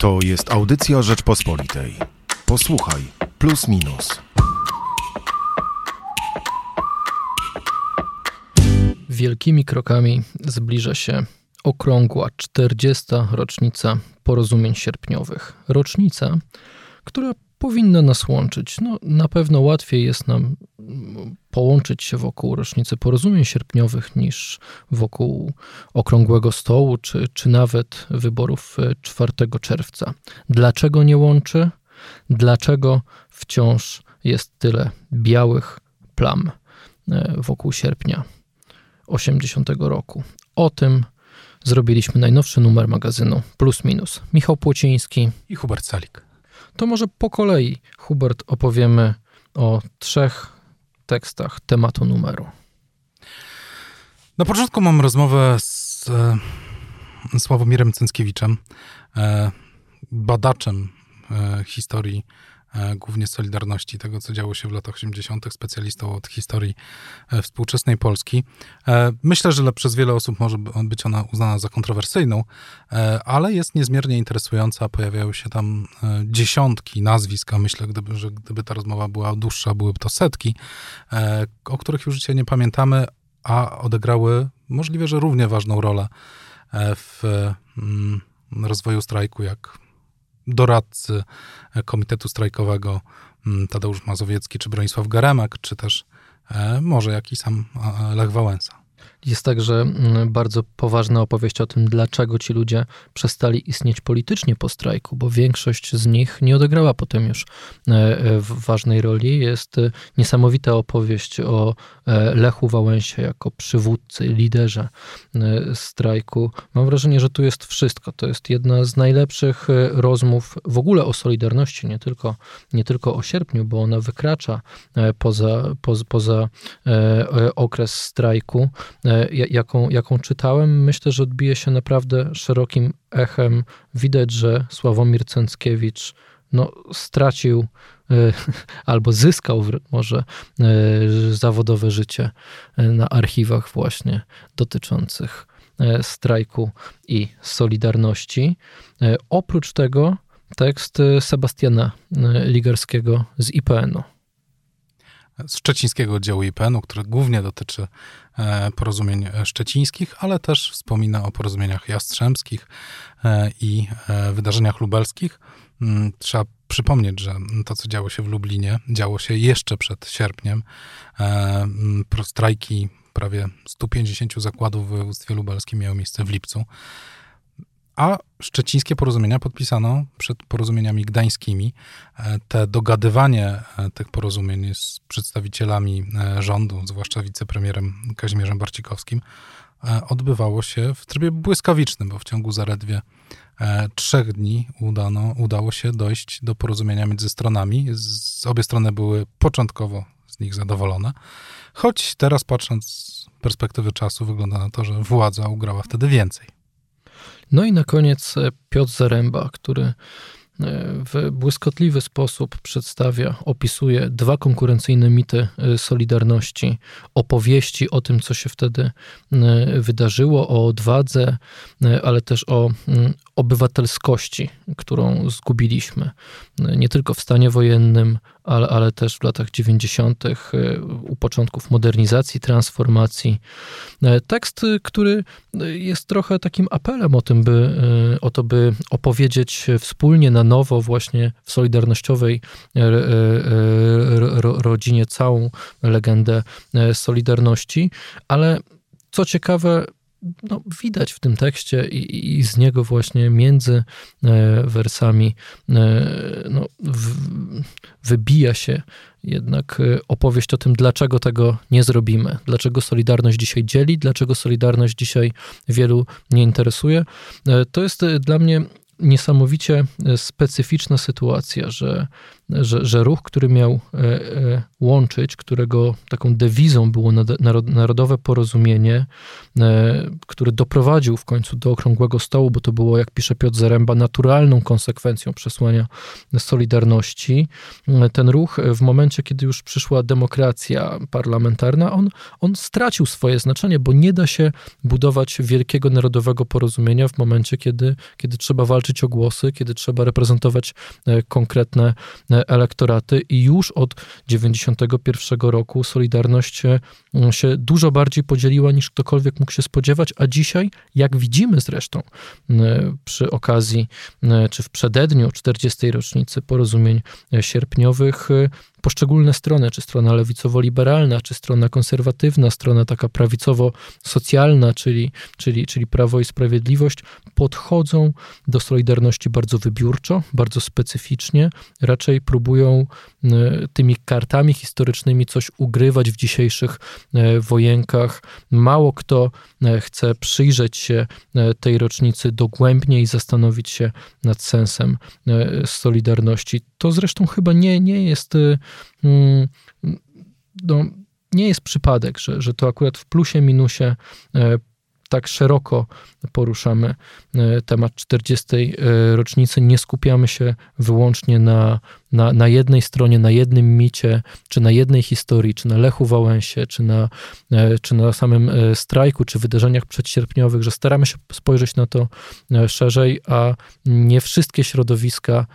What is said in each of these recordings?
To jest audycja Rzeczpospolitej. Posłuchaj, plus minus. Wielkimi krokami zbliża się okrągła 40. rocznica porozumień sierpniowych. Rocznica, która powinna nas łączyć. No, na pewno łatwiej jest nam połączyć się wokół rocznicy porozumień sierpniowych niż wokół okrągłego stołu, czy, czy nawet wyborów 4 czerwca. Dlaczego nie łączy? Dlaczego wciąż jest tyle białych plam e, wokół sierpnia 80 roku? O tym zrobiliśmy najnowszy numer magazynu Plus Minus. Michał Płociński i Hubert Salik. To może po kolei, Hubert, opowiemy o trzech tekstach tematu numeru. Na początku mam rozmowę z e, Sławomirem Cęckiewiczem, e, badaczem e, historii E, głównie Solidarności, tego co działo się w latach 80., specjalistą od historii e, współczesnej Polski. E, myślę, że przez wiele osób może być ona uznana za kontrowersyjną, ale jest niezmiernie interesująca. Pojawiają się tam dziesiątki nazwisk, a myślę, gdyby, że gdyby ta rozmowa była dłuższa, byłyby to setki, o których już dzisiaj nie pamiętamy, a odegrały możliwe, że równie ważną rolę w mm, rozwoju strajku, jak doradcy Komitetu Strajkowego mm, Tadeusz Mazowiecki, czy Bronisław Garemek, czy też e, może jakiś sam Lech Wałęsa. Jest także mm, bardzo poważna opowieść o tym, dlaczego ci ludzie przestali istnieć politycznie po strajku, bo większość z nich nie odegrała potem już e, e, ważnej roli. Jest e, niesamowita opowieść o Lechu Wałęsie jako przywódcy, liderze strajku. Mam wrażenie, że tu jest wszystko. To jest jedna z najlepszych rozmów w ogóle o Solidarności, nie tylko, nie tylko o sierpniu, bo ona wykracza poza, poza, poza okres strajku jaką, jaką czytałem, myślę, że odbije się naprawdę szerokim echem. Widać, że Sławomir Cęckiewicz no, stracił e, albo zyskał może e, zawodowe życie na archiwach właśnie dotyczących strajku i Solidarności. Oprócz tego tekst Sebastiana Ligarskiego z IPN-u z szczecińskiego oddziału IPN-u, który głównie dotyczy e, porozumień szczecińskich, ale też wspomina o porozumieniach jastrzębskich e, i e, wydarzeniach lubelskich. Mm, trzeba przypomnieć, że to, co działo się w Lublinie, działo się jeszcze przed sierpniem. Mm, strajki prawie 150 zakładów w województwie lubelskim miały miejsce w lipcu a szczecińskie porozumienia podpisano przed porozumieniami gdańskimi. E, te dogadywanie e, tych porozumień z przedstawicielami e, rządu, zwłaszcza wicepremierem Kazimierzem Barcikowskim, odbywało się w trybie błyskawicznym, bo w ciągu zaledwie trzech dni udano, udało się dojść do porozumienia między stronami. Z, obie strony były początkowo z nich zadowolone, choć teraz patrząc z perspektywy czasu wygląda na to, że władza ugrała wtedy więcej. No i na koniec e, Piotr Zaręba, który w błyskotliwy sposób przedstawia, opisuje dwa konkurencyjne mity e, Solidarności, opowieści o tym, co się wtedy wydarzyło, o odwadze, ale też o obywatelskości, którą zgubiliśmy. Nie tylko w stanie wojennym, ale, ale też w latach 90., e, u początków modernizacji, transformacji. Tekst, który jest trochę takim apelem o, tym, by, o to, by opowiedzieć wspólnie na nowo, właśnie w solidarnościowej rodzinie, całą legendę Solidarności, ale co ciekawe, no, widać w tym tekście i, i, z niego właśnie między e, wersami e, no, w, wybija się jednak e, opowieść o tym, dlaczego tego nie zrobimy, dlaczego Solidarność dzisiaj dzieli, dlaczego Solidarność dzisiaj wielu nie interesuje. To jest dla mnie niesamowicie specyficzna sytuacja, że że, że ruch, który miał e, e, łączyć, którego taką dewizą było narodowe porozumienie, e, który doprowadził w końcu do okrągłego stołu, bo to było, jak pisze Piotr Zaręba, naturalną konsekwencją przesłania Solidarności. Ten ruch w momencie, kiedy już przyszła demokracja parlamentarna, on, on stracił swoje znaczenie, bo nie da się budować wielkiego narodowego porozumienia w momencie, kiedy, kiedy trzeba walczyć liczyć o głosy, kiedy trzeba reprezentować konkretne elektoraty i już od 91 roku Solidarność się dużo bardziej podzieliła niż ktokolwiek mógł się spodziewać, a dzisiaj, jak widzimy zresztą przy okazji czy w przededniu 40. rocznicy porozumień sierpniowych, poszczególne strony, czy strona lewicowo-liberalna, czy strona konserwatywna, strona taka prawicowo-socjalna, czyli, czyli, czyli Prawo i Sprawiedliwość, podchodzą do Solidarności bardzo wybiórczo, bardzo specyficznie, raczej próbują e, tymi kartami historycznymi coś ugrywać w dzisiejszych e, wojenkach. Mało kto e, chce przyjrzeć się tej rocznicy dogłębnie i zastanowić się nad sensem Solidarności. To zresztą chyba nie, nie jest mm, no, nie jest przypadek, że, że to akurat w plusie, minusie tak szeroko poruszamy e, temat 40. E, rocznicy, nie skupiamy się wyłącznie na, na, na jednej stronie, na jednym micie, czy na jednej historii, czy na Lechu Wałęsie, czy na, e, czy na samym strajku, czy wydarzeniach przedsierpniowych, że staramy się spojrzeć na to szerzej, a nie wszystkie środowiska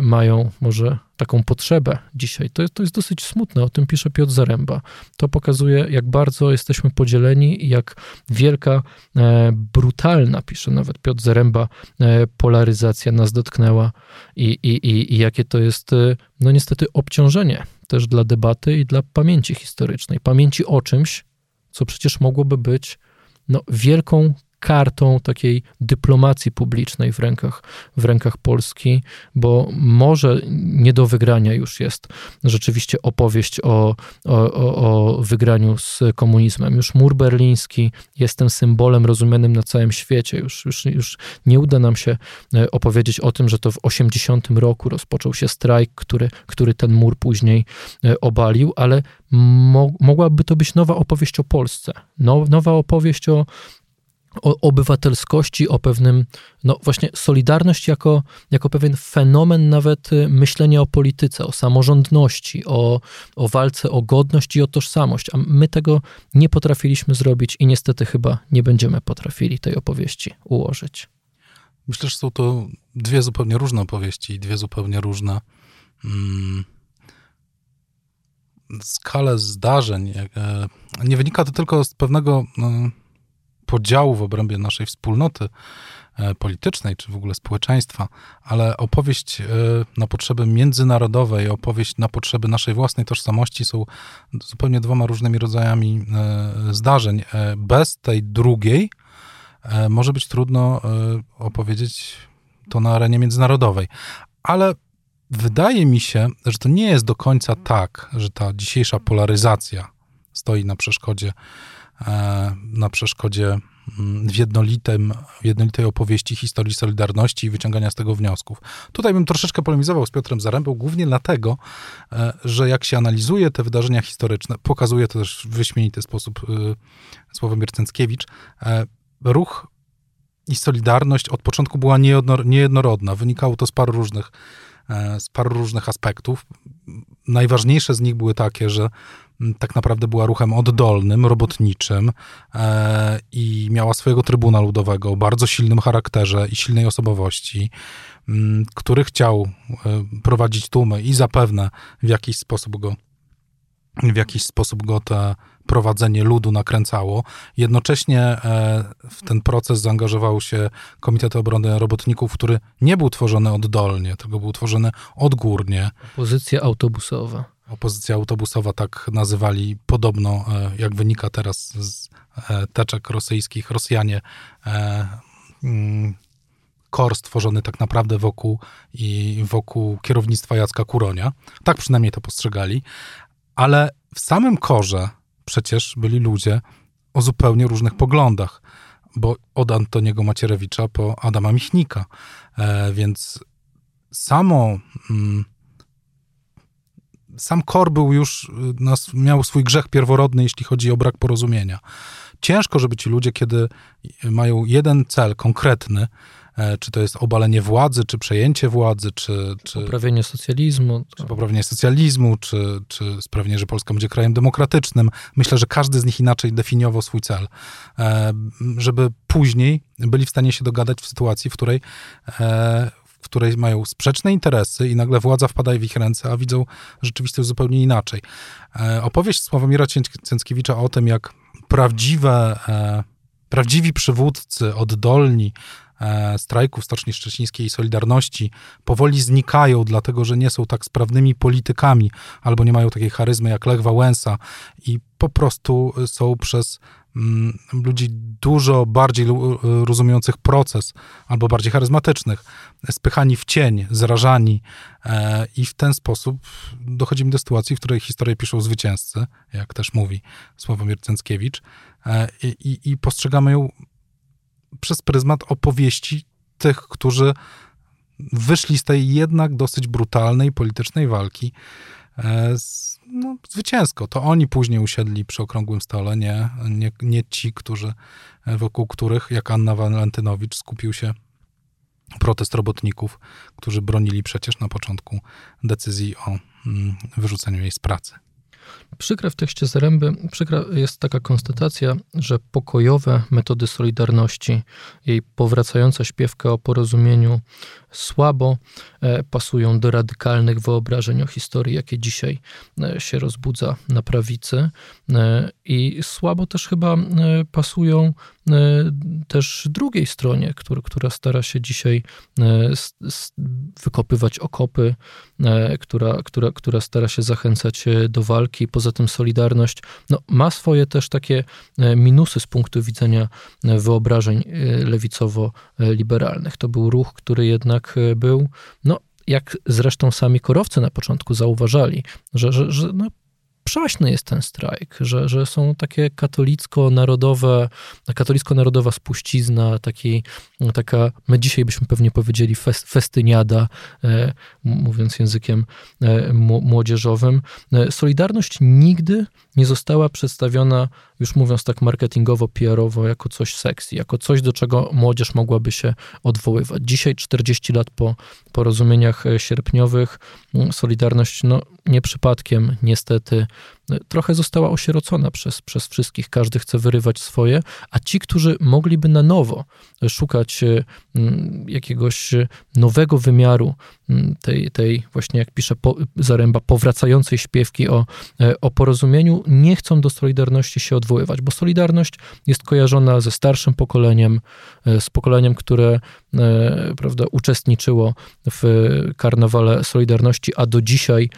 mają może taką potrzebę dzisiaj. To jest, to jest dosyć smutne, o tym pisze Piotr Zaręba. To pokazuje, jak bardzo jesteśmy podzieleni i jak wielka, e, brutalna, pisze nawet Piotr Zaręba, e, polaryzacja nas dotknęła i, i, i, i jakie to jest, e, no niestety, obciążenie też dla debaty i dla pamięci historycznej. Pamięci o czymś, co przecież mogłoby być no, wielką kartą takiej dyplomacji publicznej w rękach, w rękach Polski, bo może nie do wygrania już jest rzeczywiście opowieść o, o, o wygraniu z komunizmem. Już mur berliński jest tym symbolem rozumianym na całym świecie. Już, już, już nie uda nam się e, opowiedzieć o tym, że to w 80 roku rozpoczął się strajk, który, który ten mur później e, obalił, ale mo mogłaby to być nowa opowieść o Polsce. No, nowa opowieść o o obywatelskości, o pewnym, no właśnie solidarność jako, jako pewien fenomen nawet y, myślenia o polityce, o samorządności, o, o walce o godność i o tożsamość, a my tego nie potrafiliśmy zrobić i niestety chyba nie będziemy potrafili tej opowieści ułożyć. Myślę, że są to dwie zupełnie różne opowieści i dwie zupełnie różne mm, skale zdarzeń. E, nie wynika to tylko z pewnego... No, podziału w obrębie naszej wspólnoty e, politycznej, czy w ogóle społeczeństwa, ale opowieść e, na potrzeby międzynarodowe i opowieść na potrzeby naszej własnej tożsamości są zupełnie dwoma różnymi rodzajami e, zdarzeń. Bez tej drugiej może być trudno opowiedzieć to na arenie międzynarodowej. Ale wydaje mi się, że to nie jest do końca tak, że ta dzisiejsza polaryzacja stoi na przeszkodzie na przeszkodzie mm, w, jednolitym, w jednolitej opowieści historii Solidarności i wyciągania z tego wniosków. Tutaj bym troszeczkę polemizował z Piotrem Zarębą, głównie dlatego, e, że jak się analizuje te wydarzenia historyczne, pokazuje to też w wyśmienity sposób e, Sławomir Cęckiewicz, ruch i Solidarność od początku była niejednorodna. Wynikało to z paru różnych, z paru różnych aspektów. Najważniejsze z nich były takie, że tak naprawdę była ruchem oddolnym, robotniczym e, i miała swojego trybuna ludowego o bardzo silnym charakterze i silnej osobowości, który chciał e, prowadzić tłumy i zapewne w jakiś sposób go w jakiś sposób go te prowadzenie ludu nakręcało. Jednocześnie e, w ten proces zaangażował się Komitet Obrony Robotników, który nie był tworzony oddolnie, tylko był tworzony odgórnie. Pozycja autobusowa. Opozycja autobusowa tak nazywali podobno, e, jak wynika teraz z e, teczek rosyjskich, Rosjanie e, mm, kor stworzony tak naprawdę wokół i wokół kierownictwa Jacka Kuronia. Tak przynajmniej to postrzegali. Ale w samym korze przecież byli ludzie o zupełnie różnych poglądach, bo od Antoniego Macierewicza po Adama Michnika. Więc samo mm, sam Kor był już, y, nas, miał swój grzech pierworodny, jeśli chodzi o brak porozumienia. Ciężko, żeby ci ludzie, kiedy mają jeden cel konkretny, e, czy to jest obalenie władzy, czy przejęcie władzy, czy... czy poprawienie socjalizmu. Czy poprawienie socjalizmu, czy, czy sprawienie, że Polska będzie krajem demokratycznym. Myślę, że każdy z nich inaczej definiował swój cel, e, żeby później byli w stanie się dogadać w sytuacji, w której w której mają sprzeczne interesy i nagle władza wpada w ich ręce, a widzą rzeczywistość zupełnie inaczej. Opowieść Sławomira Cęckiewicza o tym, jak prawdziwe prawdziwi przywódcy, oddolni e, strajków Stoczni Szczecińskiej i Solidarności powoli znikają, dlatego że nie są tak sprawnymi politykami albo nie mają takiej charyzmy jak Lech Wałęsa i po prostu są przez ludzi dużo bardziej rozumiejących proces albo bardziej charyzmatycznych, spychani w cień, zrażani e, i w ten sposób dochodzimy do sytuacji, w której historię piszą zwycięzcy, jak też mówi Sławomir Cęckiewicz, E, i, i postrzegamy ją przez pryzmat opowieści tych, którzy wyszli z tej jednak dosyć brutalnej politycznej walki no, zwycięsko. To oni później usiedli przy okrągłym stole, nie, nie, nie ci, którzy, e, wokół których, jak Anna Walentynowicz, skupił się protest robotników, którzy bronili przecież na początku decyzji o mm, wyrzuceniu jej z pracy. Przykre w tekście Zaręby, przykra jest taka konstatacja, że pokojowe metody Solidarności, jej powracająca śpiewka o porozumieniu słabo e, pasują do radykalnych wyobrażeń o historii, jakie dzisiaj e, się rozbudza na prawicy e, i słabo też chyba pasują też drugiej stronie, który, która stara się dzisiaj wykopywać okopy, która, która, która stara się zachęcać do walki. Poza tym Solidarność no, ma swoje też takie minusy z punktu widzenia wyobrażeń lewicowo-liberalnych. To był ruch, który jednak E, był, no jak zresztą sami korowcy na początku zauważali, że, że, że no, przaśny jest ten strajk, że, że są takie katolicko-narodowe, katolicko-narodowa spuścizna, taki, taka, my dzisiaj byśmy pewnie powiedzieli fest, festyniada, e, mówiąc językiem e, młodzieżowym. E, Solidarność nigdy nie została przedstawiona, już mówiąc tak marketingowo, PR-owo, jako coś sexy, jako coś, do czego młodzież mogłaby się odwoływać. Dzisiaj, 40 lat po porozumieniach sierpniowych, Solidarność, no nie przypadkiem, niestety, trochę została osierocona przez, przez wszystkich. Każdy chce wyrywać swoje, a ci, którzy mogliby na nowo szukać e, jakiegoś nowego wymiaru tej, tej właśnie, jak pisze Zaręba, powracającej śpiewki o, e, o porozumieniu, nie chcą do Solidarności się odwoływać, bo Solidarność jest kojarzona ze starszym pokoleniem, e, z pokoleniem, które prawda, uczestniczyło w karnawale Solidarności, a do dzisiaj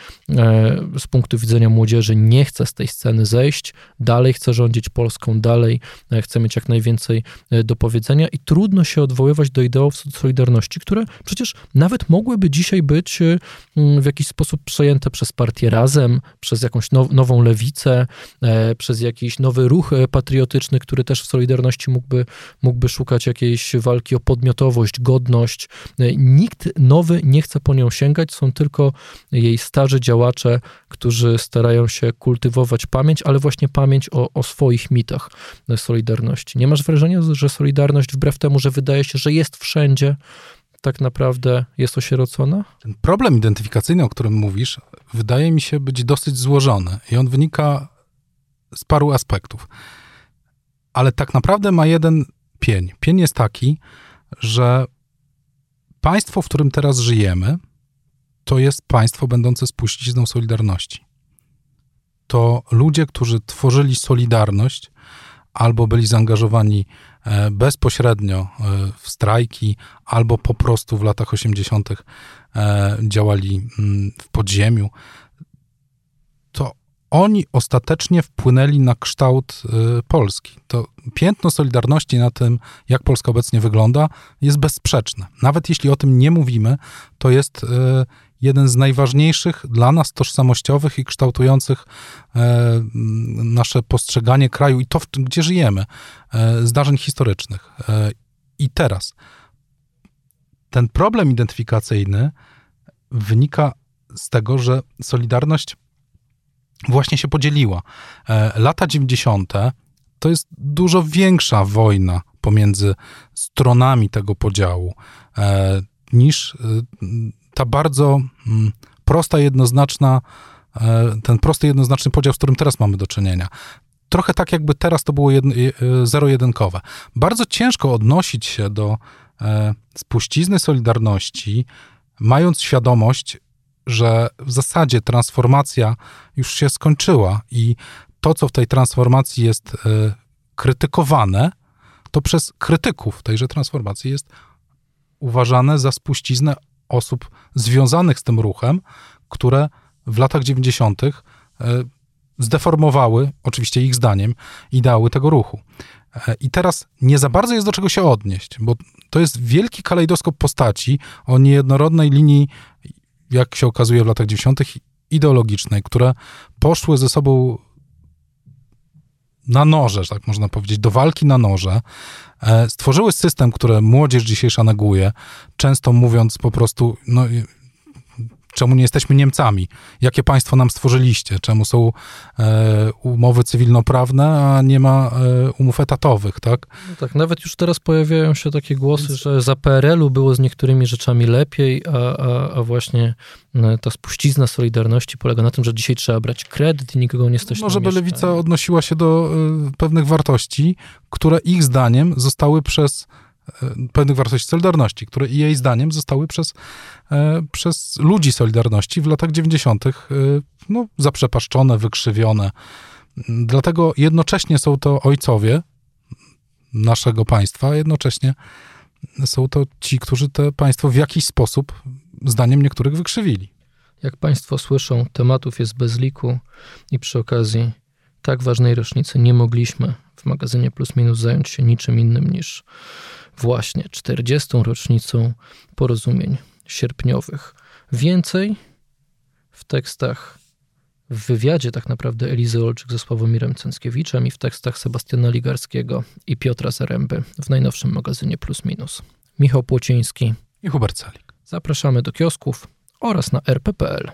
z punktu widzenia młodzieży nie nie chce z tej sceny zejść, dalej chce rządzić Polską, dalej e, chce mieć jak najwięcej e, do powiedzenia i trudno się odwoływać do ideałów Solidarności, które przecież nawet mogłyby dzisiaj być e, w jakiś sposób przejęte przez partię Razem, przez jakąś now, nową lewicę, przez jakiś nowy ruch patriotyczny, który też w Solidarności mógłby, mógłby szukać jakiejś walki o podmiotowość, godność. Nikt nowy nie chce po nią sięgać, są tylko jej starzy działacze, którzy starają się kultywować pamięć, ale właśnie pamięć o, o swoich mitach Solidarności. Nie masz wrażenia, że Solidarność, wbrew temu, że wydaje się, że jest wszędzie, tak naprawdę jest osierocona? Ten problem identyfikacyjny, o którym mówisz, wydaje mi się być dosyć złożony i on wynika z paru aspektów. Ale tak naprawdę ma jeden pień. Pień jest taki, że państwo, w którym teraz żyjemy, to jest państwo będące spuścizną Solidarności to ludzie, którzy tworzyli Solidarność albo byli zaangażowani e, bezpośrednio e, w strajki, albo po prostu w latach 80. E, działali mm, w podziemiu, to oni ostatecznie wpłynęli na kształt Polski. To piętno Solidarności na tym, jak Polska obecnie wygląda, jest bezsprzeczne. Nawet jeśli o tym nie mówimy, to jest jeden z najważniejszych dla nas tożsamościowych i kształtujących e, nasze postrzeganie kraju i to, gdzie żyjemy, e, zdarzeń historycznych. E, I teraz ten problem identyfikacyjny wynika z tego, że Solidarność właśnie się podzieliła. Lata 90. to jest dużo większa wojna pomiędzy stronami tego podziału, e, niż e, ta bardzo mm, prosta, jednoznaczna, e, ten prosty, jednoznaczny podział, z którym teraz mamy do czynienia. Trochę tak, jakby teraz to było jedno, zero-jedynkowe. Bardzo ciężko odnosić się do spuścizny Solidarności, mając świadomość, że w zasadzie transformacja już się skończyła i to, co w tej transformacji jest krytykowane, to przez krytyków tejże transformacji jest uważane za spuściznę osób związanych z tym ruchem, które w latach 90. E, zdeformowały, oczywiście ich zdaniem, ideały tego ruchu. E, I teraz nie za bardzo jest do czego się odnieść, bo to jest wielki kalejdoskop postaci o niejednorodnej linii, jak się okazuje w latach 90., ideologicznej, które poszły ze sobą na noże, tak można powiedzieć, do walki na noże, e, stworzyły system, który młodzież dzisiejsza neguje, często mówiąc po prostu, no czemu nie jesteśmy Niemcami? Jakie państwo nam stworzyliście? Czemu są e, umowy cywilnoprawne, a nie ma e, umów etatowych, tak? No tak, nawet już teraz pojawiają się takie głosy, Więc... że za PRL-u było z niektórymi rzeczami lepiej, a, a, a właśnie e, ta spuścizna Solidarności polega na tym, że dzisiaj trzeba brać kredyt i nikogo nie stać Może no, by Lewica odnosiła się do y, pewnych wartości, które ich zdaniem zostały przez pewnych wartości Solidarności, które jej zdaniem zostały przez, e, przez ludzi Solidarności w latach 90. E, no, zaprzepaszczone, wykrzywione. Dlatego jednocześnie są to ojcowie naszego państwa, a jednocześnie są to ci, którzy to państwo w jakiś sposób, zdaniem niektórych, wykrzywili. Jak Państwo słyszą, tematów jest bez liku i przy okazji tak ważnej rocznicy nie mogliśmy w magazynie Plus Minus zająć się niczym innym niż właśnie 40. rocznicą porozumień sierpniowych. Więcej w tekstach, w wywiadzie tak naprawdę Elizy Olczyk ze Sławomirem Cęckiewiczem i w tekstach Sebastiana Ligarskiego i Piotra Zaręby w najnowszym magazynie Plus Minus. Michał Płociński i Hubert Calik. Zapraszamy do kiosków oraz na rp.pl.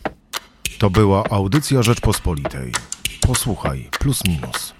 To była audycja Rzeczpospolitej. Posłuchaj Plus Minus.